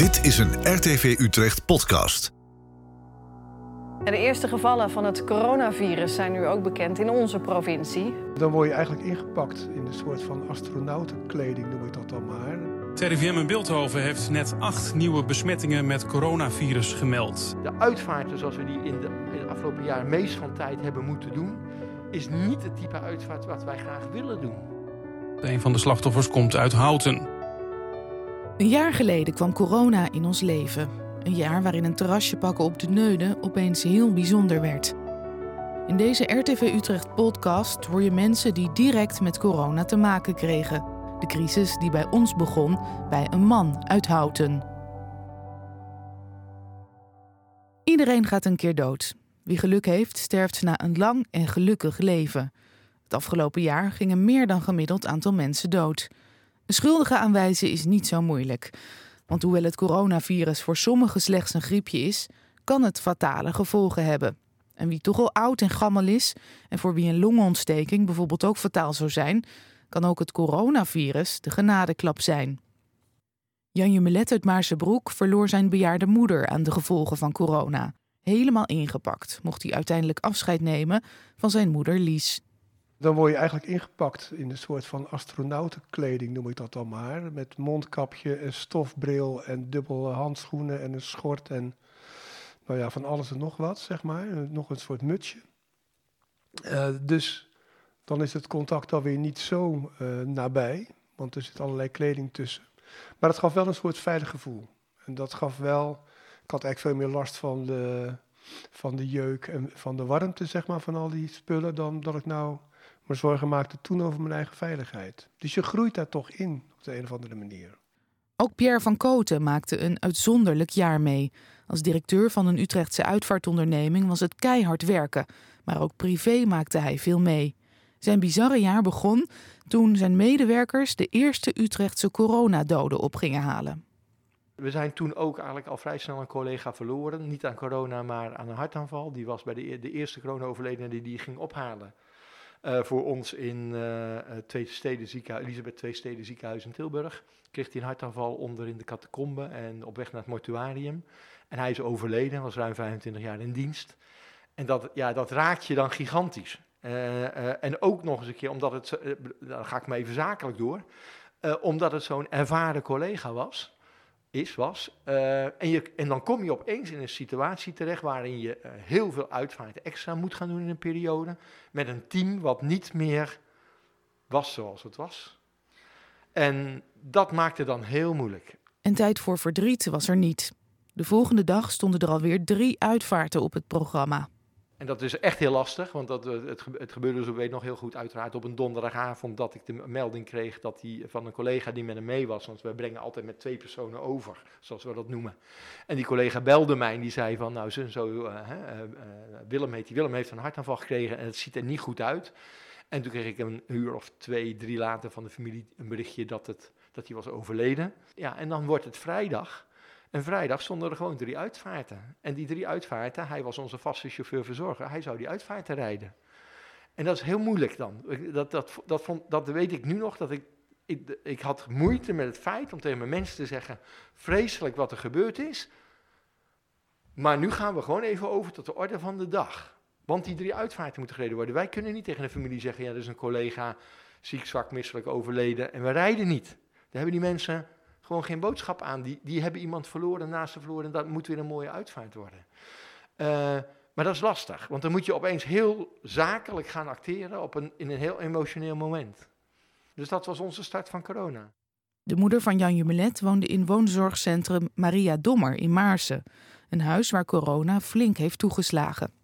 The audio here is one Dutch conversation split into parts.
Dit is een RTV Utrecht podcast. De eerste gevallen van het coronavirus zijn nu ook bekend in onze provincie. Dan word je eigenlijk ingepakt in een soort van astronautenkleding, noem ik dat dan maar. Het RIVM in Beeldhoven heeft net acht nieuwe besmettingen met coronavirus gemeld. De uitvaarten zoals we die in de, in de afgelopen jaren meest van tijd hebben moeten doen, is niet het type uitvaart wat wij graag willen doen. Een van de slachtoffers komt uit Houten. Een jaar geleden kwam corona in ons leven. Een jaar waarin een terrasje pakken op de Neude opeens heel bijzonder werd. In deze RTV Utrecht podcast hoor je mensen die direct met corona te maken kregen. De crisis die bij ons begon bij een man uit Houten. Iedereen gaat een keer dood. Wie geluk heeft, sterft na een lang en gelukkig leven. Het afgelopen jaar ging een meer dan gemiddeld aantal mensen dood. Een schuldige aanwijzen is niet zo moeilijk. Want hoewel het coronavirus voor sommigen slechts een griepje is, kan het fatale gevolgen hebben. En wie toch al oud en gammel is en voor wie een longontsteking bijvoorbeeld ook fataal zou zijn, kan ook het coronavirus de genadeklap zijn. Janje Melet uit Maarsebroek verloor zijn bejaarde moeder aan de gevolgen van corona. Helemaal ingepakt mocht hij uiteindelijk afscheid nemen van zijn moeder Lies. Dan word je eigenlijk ingepakt in een soort van astronautenkleding, noem ik dat dan maar. Met mondkapje en stofbril en dubbele handschoenen en een schort en nou ja, van alles en nog wat, zeg maar. Nog een soort mutsje. Uh, dus dan is het contact alweer niet zo uh, nabij, want er zit allerlei kleding tussen. Maar het gaf wel een soort veilig gevoel. En dat gaf wel, ik had eigenlijk veel meer last van de, van de jeuk en van de warmte, zeg maar, van al die spullen, dan dat ik nou me zorgen maakte toen over mijn eigen veiligheid. Dus je groeit daar toch in, op de een of andere manier. Ook Pierre van Koten maakte een uitzonderlijk jaar mee. Als directeur van een Utrechtse uitvaartonderneming was het keihard werken, maar ook privé maakte hij veel mee. Zijn bizarre jaar begon toen zijn medewerkers de eerste Utrechtse coronadoden op gingen halen. We zijn toen ook eigenlijk al vrij snel een collega verloren. Niet aan corona, maar aan een hartaanval. Die was bij de, de eerste corona-overledene die die ging ophalen. Uh, voor ons in uh, twee steden ziekenhuis, Elisabeth Twee Steden ziekenhuis in Tilburg. Kreeg hij een hartaanval onder in de catacombe en op weg naar het mortuarium. En hij is overleden, was ruim 25 jaar in dienst. En dat, ja, dat raakt je dan gigantisch. En ook nog eens een keer, omdat het, dan ga ik me even zakelijk door, omdat het zo'n ervaren collega was is, was. Uh, en, je, en dan kom je opeens in een situatie terecht waarin je uh, heel veel uitvaart extra moet gaan doen in een periode. Met een team wat niet meer was zoals het was. En dat maakte dan heel moeilijk. En tijd voor verdriet was er niet. De volgende dag stonden er alweer drie uitvaarten op het programma. En dat is echt heel lastig, want dat, het, het gebeurde, zo weet nog heel goed, uiteraard op een donderdagavond dat ik de melding kreeg dat die, van een collega die met hem mee was. Want we brengen altijd met twee personen over, zoals we dat noemen. En die collega belde mij en die zei van, nou zo, uh, Willem, heet, Willem heeft een hartaanval gekregen en het ziet er niet goed uit. En toen kreeg ik een uur of twee, drie later van de familie een berichtje dat, het, dat hij was overleden. Ja, en dan wordt het vrijdag. En vrijdag stonden er gewoon drie uitvaarten. En die drie uitvaarten, hij was onze vaste chauffeur-verzorger, hij zou die uitvaarten rijden. En dat is heel moeilijk dan. Dat, dat, dat, dat weet ik nu nog, dat ik, ik, ik had moeite met het feit om tegen mijn mensen te zeggen, vreselijk wat er gebeurd is, maar nu gaan we gewoon even over tot de orde van de dag. Want die drie uitvaarten moeten gereden worden. Wij kunnen niet tegen een familie zeggen, ja, er is een collega ziek, zwak, misselijk overleden en we rijden niet. Daar hebben die mensen gewoon geen boodschap aan. Die, die hebben iemand verloren, naast ze verloren, en dat moet weer een mooie uitvaart worden. Uh, maar dat is lastig, want dan moet je opeens heel zakelijk gaan acteren op een, in een heel emotioneel moment. Dus dat was onze start van corona. De moeder van Jan Jumelet woonde in woonzorgcentrum Maria Dommer in Maarsen. Een huis waar corona flink heeft toegeslagen.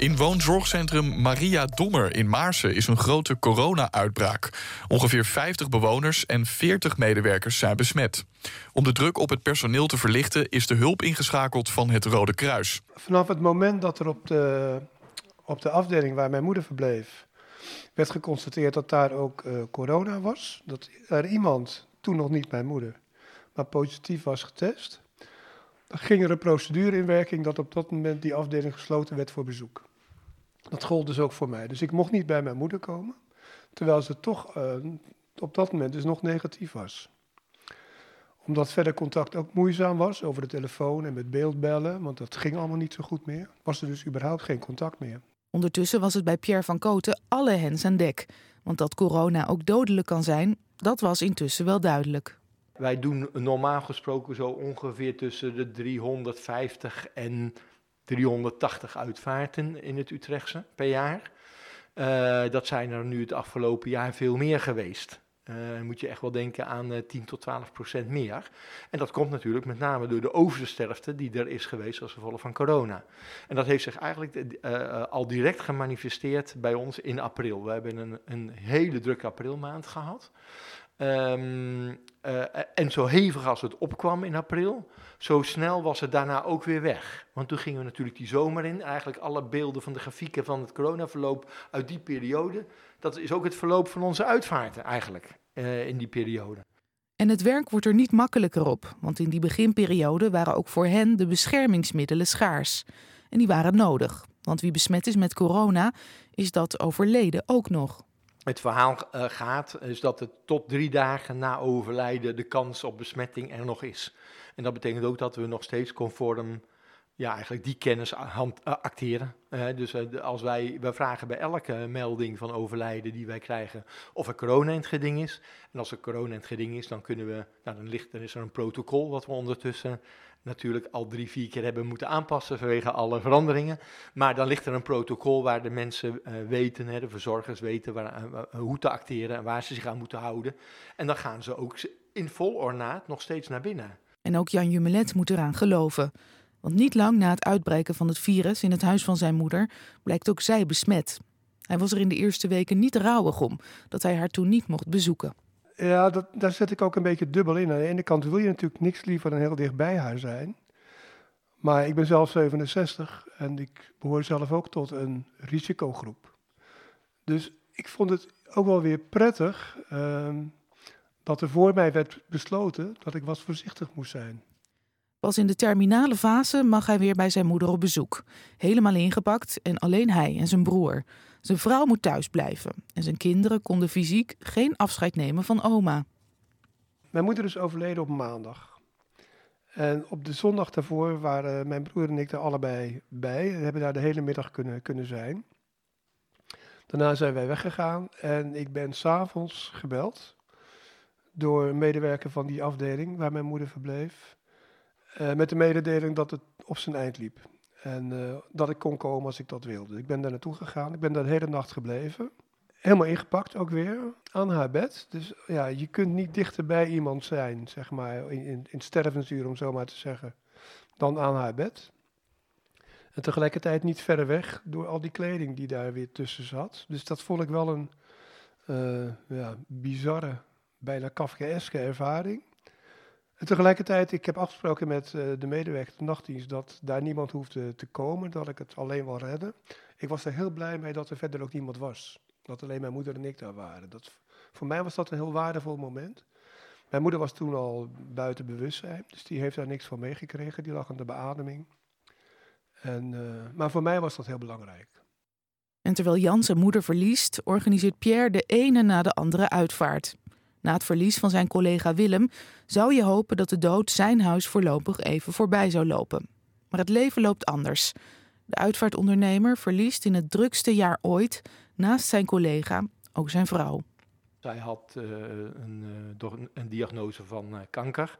In woonzorgcentrum Maria Dommer in Maarsen is een grote corona-uitbraak. Ongeveer 50 bewoners en 40 medewerkers zijn besmet. Om de druk op het personeel te verlichten is de hulp ingeschakeld van het Rode Kruis. Vanaf het moment dat er op de, op de afdeling waar mijn moeder verbleef... werd geconstateerd dat daar ook uh, corona was... dat er iemand, toen nog niet mijn moeder, maar positief was getest... Dan ging er een procedure in werking dat op dat moment die afdeling gesloten werd voor bezoek. Dat gold dus ook voor mij. Dus ik mocht niet bij mijn moeder komen, terwijl ze toch uh, op dat moment dus nog negatief was. Omdat verder contact ook moeizaam was over de telefoon en met beeldbellen, want dat ging allemaal niet zo goed meer, was er dus überhaupt geen contact meer. Ondertussen was het bij Pierre van Koten alle hens aan dek. Want dat corona ook dodelijk kan zijn, dat was intussen wel duidelijk. Wij doen normaal gesproken zo ongeveer tussen de 350 en 380 uitvaarten in het Utrechtse per jaar. Uh, dat zijn er nu het afgelopen jaar veel meer geweest. Uh, moet je echt wel denken aan uh, 10 tot 12 procent meer. En dat komt natuurlijk met name door de oversterfte die er is geweest als gevolg van corona. En dat heeft zich eigenlijk al direct gemanifesteerd bij ons in april. We hebben een, een hele drukke aprilmaand gehad. Um, en zo hevig als het opkwam in april, zo snel was het daarna ook weer weg. Want toen gingen we natuurlijk die zomer in. Eigenlijk alle beelden van de grafieken van het coronaverloop uit die periode. Dat is ook het verloop van onze uitvaarten eigenlijk uh, in die periode. En het werk wordt er niet makkelijker op, want in die beginperiode waren ook voor hen de beschermingsmiddelen schaars. En die waren nodig, want wie besmet is met corona, is dat overleden ook nog. Het verhaal uh, gaat is dat het tot drie dagen na overlijden de kans op besmetting er nog is. En dat betekent ook dat we nog steeds conform ja, eigenlijk die kennis hand, uh, acteren. Uh, dus uh, als wij, we vragen bij elke melding van overlijden die wij krijgen of er corona in het geding is. En als er corona in het geding is, dan kunnen we, nou, dan, ligt, is er een protocol wat we ondertussen natuurlijk al drie, vier keer hebben moeten aanpassen vanwege alle veranderingen. Maar dan ligt er een protocol waar de mensen weten, hè, de verzorgers weten waar, hoe te acteren en waar ze zich aan moeten houden. En dan gaan ze ook in vol ornaat nog steeds naar binnen. En ook Jan Jumelet moet eraan geloven. Want niet lang na het uitbreken van het virus in het huis van zijn moeder blijkt ook zij besmet. Hij was er in de eerste weken niet rouwig om dat hij haar toen niet mocht bezoeken. Ja, dat, daar zet ik ook een beetje dubbel in. Aan de ene kant wil je natuurlijk niks liever dan heel dicht bij haar zijn. Maar ik ben zelf 67 en ik behoor zelf ook tot een risicogroep. Dus ik vond het ook wel weer prettig uh, dat er voor mij werd besloten dat ik wat voorzichtig moest zijn. Pas in de terminale fase mag hij weer bij zijn moeder op bezoek. Helemaal ingepakt en alleen hij en zijn broer. Zijn vrouw moet thuis blijven en zijn kinderen konden fysiek geen afscheid nemen van oma. Mijn moeder is overleden op maandag. En op de zondag daarvoor waren mijn broer en ik er allebei bij en hebben daar de hele middag kunnen, kunnen zijn. Daarna zijn wij weggegaan en ik ben s'avonds gebeld door een medewerker van die afdeling waar mijn moeder verbleef. Uh, met de mededeling dat het op zijn eind liep. En uh, dat ik kon komen als ik dat wilde. Ik ben daar naartoe gegaan. Ik ben daar de hele nacht gebleven. Helemaal ingepakt ook weer aan haar bed. Dus ja, je kunt niet dichter bij iemand zijn, zeg maar, in, in, in stervensuur om zo maar te zeggen, dan aan haar bed. En tegelijkertijd niet verder weg door al die kleding die daar weer tussen zat. Dus dat vond ik wel een uh, ja, bizarre, bijna Kafkaeske ervaring. En tegelijkertijd, ik heb afgesproken met uh, de medewerker de nachtdienst dat daar niemand hoefde te komen, dat ik het alleen wel redde. Ik was er heel blij mee dat er verder ook niemand was. Dat alleen mijn moeder en ik daar waren. Dat, voor mij was dat een heel waardevol moment. Mijn moeder was toen al buiten bewustzijn, dus die heeft daar niks van meegekregen. Die lag aan de beademing. En, uh, maar voor mij was dat heel belangrijk. En terwijl Jan zijn moeder verliest, organiseert Pierre de ene na de andere uitvaart. Na het verlies van zijn collega Willem zou je hopen dat de dood zijn huis voorlopig even voorbij zou lopen. Maar het leven loopt anders. De uitvaartondernemer verliest in het drukste jaar ooit, naast zijn collega, ook zijn vrouw. Zij had uh, een, uh, een, diagnose van uh, kanker.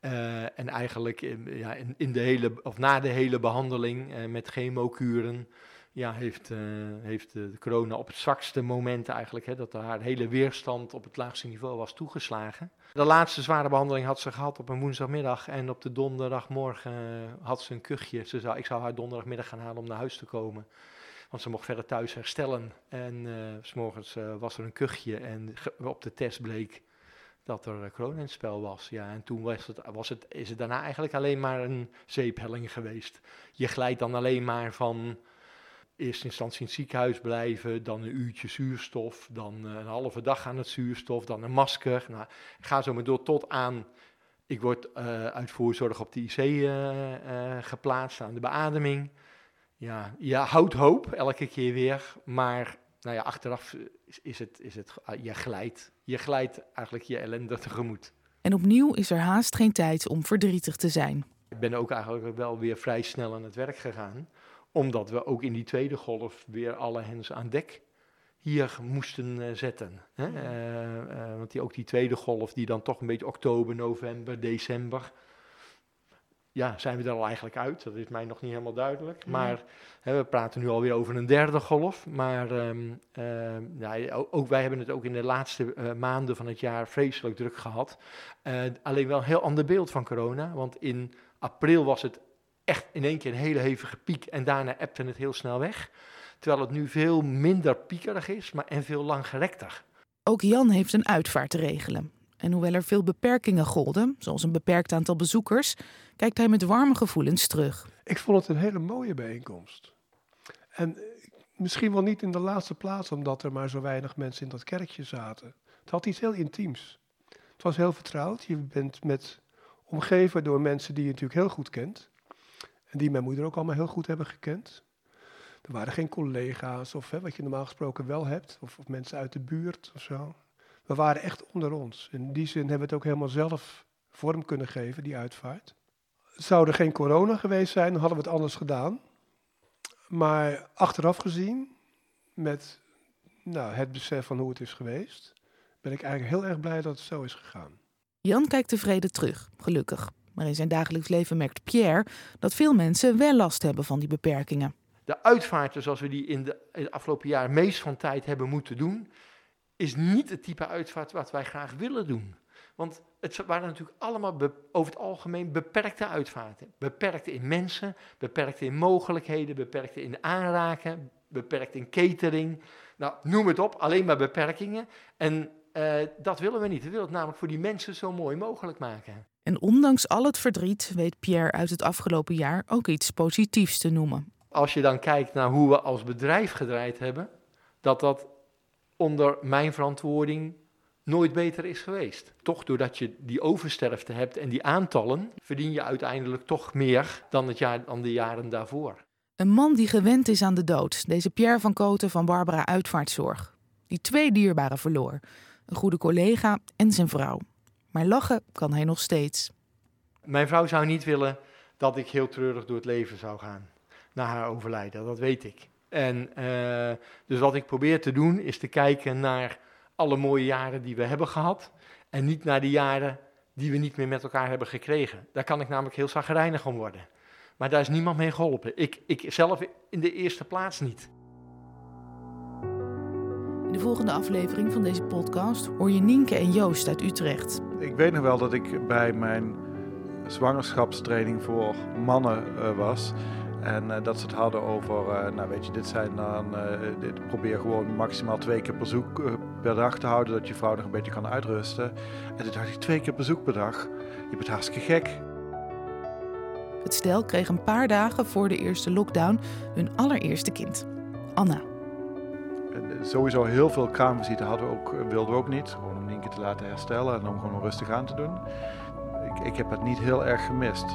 en eigenlijk in, ja, in, de hele, of na de hele behandeling met chemokuren ja, heeft, uh, heeft de corona op het zwakste moment eigenlijk, hè, dat haar hele weerstand op het laagste niveau was toegeslagen. De laatste zware behandeling had ze gehad op een woensdagmiddag en op de donderdagmorgen uh, had ze een kuchje. Ze zou, ik zou haar donderdagmiddag gaan halen om naar huis te komen, want ze mocht verder thuis herstellen. En uh, s morgens was er een kuchje en op de test bleek dat er corona in het spel was. Ja, en toen was het, was het, is het daarna eigenlijk alleen maar een zeephelling geweest. Je glijdt dan alleen maar van eerste instantie in het ziekenhuis blijven, dan een uurtje zuurstof, dan uh, een halve dag aan het zuurstof, dan een masker. Nou, ga zo maar door tot aan, ik word uh, uit voorzorg op de IC uh, geplaatst aan de beademing. Ja, je houdt hoop elke keer weer, maar nou ja, achteraf is, is het, is het, je glijdt. Je glijdt eigenlijk je ellende tegemoet. En opnieuw is er haast geen tijd om verdrietig te zijn. Ik ben ook eigenlijk wel weer vrij snel aan het werk gegaan, omdat we ook in die tweede golf weer alle hens aan dek hier moesten uh, zetten. Hè? Uh, uh, want die, ook die tweede golf, die dan toch een beetje oktober, november, december, ja, zijn we er al eigenlijk uit. Dat is mij nog niet helemaal duidelijk. Maar hè, we praten nu alweer over een derde golf. Maar um, uh, ja, ook, wij hebben het ook in de laatste maanden van het jaar vreselijk druk gehad. Alleen wel een heel ander beeld van corona. Want in april was het echt in één keer een hele hevige piek. En daarna appte het heel snel weg. Terwijl het nu veel minder piekerig is maar, en veel langgerekter. Ook Jan heeft een uitvaart te regelen. En hoewel er veel beperkingen golden, zoals een beperkt aantal bezoekers, kijkt hij met warme gevoelens terug. Ik vond het een hele mooie bijeenkomst. En misschien wel niet in de laatste plaats, omdat er maar zo weinig mensen in dat kerkje zaten. Het had iets heel intiems. Het was heel vertrouwd. Je bent met omgeven door mensen die je natuurlijk heel goed kent. En die mijn moeder ook allemaal heel goed hebben gekend. Er waren geen collega's of hè, wat je normaal gesproken wel hebt, of, of mensen uit de buurt of zo. We waren echt onder ons. In die zin hebben we het ook helemaal zelf vorm kunnen geven, die uitvaart. Zou er geen corona geweest zijn, hadden we het anders gedaan. Maar achteraf gezien, met nou, het besef van hoe het is geweest, ben ik eigenlijk heel erg blij dat het zo is gegaan. Jan kijkt tevreden terug, gelukkig. Maar in zijn dagelijks leven merkt Pierre dat veel mensen wel last hebben van die beperkingen. De uitvaarten zoals we die in de, afgelopen jaren meest van tijd hebben moeten doen, is niet het type uitvaart wat wij graag willen doen. Want het waren natuurlijk allemaal over het algemeen beperkte uitvaarten. Beperkt in mensen, beperkt in mogelijkheden, beperkt in aanraken, beperkt in catering. Nou, noem het op, alleen maar beperkingen. En uh, dat willen we niet. We willen het namelijk voor die mensen zo mooi mogelijk maken. En ondanks al het verdriet weet Pierre uit het afgelopen jaar ook iets positiefs te noemen. Als je dan kijkt naar hoe we als bedrijf gedraaid hebben, dat dat onder mijn verantwoording nooit beter is geweest. Toch doordat je die oversterfte hebt en die aantallen, verdien je uiteindelijk toch meer dan, het jaar, dan de jaren daarvoor. Een man die gewend is aan de dood, deze Pierre van Koten van Barbara Uitvaartzorg. Die twee dierbaren verloor, een goede collega en zijn vrouw. Maar lachen kan hij nog steeds. Mijn vrouw zou niet willen dat ik heel treurig door het leven zou gaan na haar overlijden, dat weet ik. En uh, dus wat ik probeer te doen is te kijken naar alle mooie jaren die we hebben gehad. En niet naar de jaren die we niet meer met elkaar hebben gekregen. Daar kan ik namelijk heel zagrijnig om worden. Maar daar is niemand mee geholpen. Ik, ik zelf in de eerste plaats niet. In de volgende aflevering van deze podcast hoor je Nienke en Joost uit Utrecht. Ik weet nog wel dat ik bij mijn zwangerschapstraining voor mannen uh, was. En uh, dat ze het hadden over, uh, nou weet je, dit zijn dan, dit, probeer gewoon maximaal twee keer bezoek per dag te houden, dat je vrouw nog een beetje kan uitrusten. En toen dacht ik, twee keer bezoek per dag, je bent hartstikke gek. Het stel kreeg een paar dagen voor de eerste lockdown hun allereerste kind, Anna. En sowieso heel veel kraamvisite hadden we ook, wilden we ook niet, gewoon om Nienke te laten herstellen en om gewoon rustig aan te doen. Ik, ik heb het niet heel erg gemist.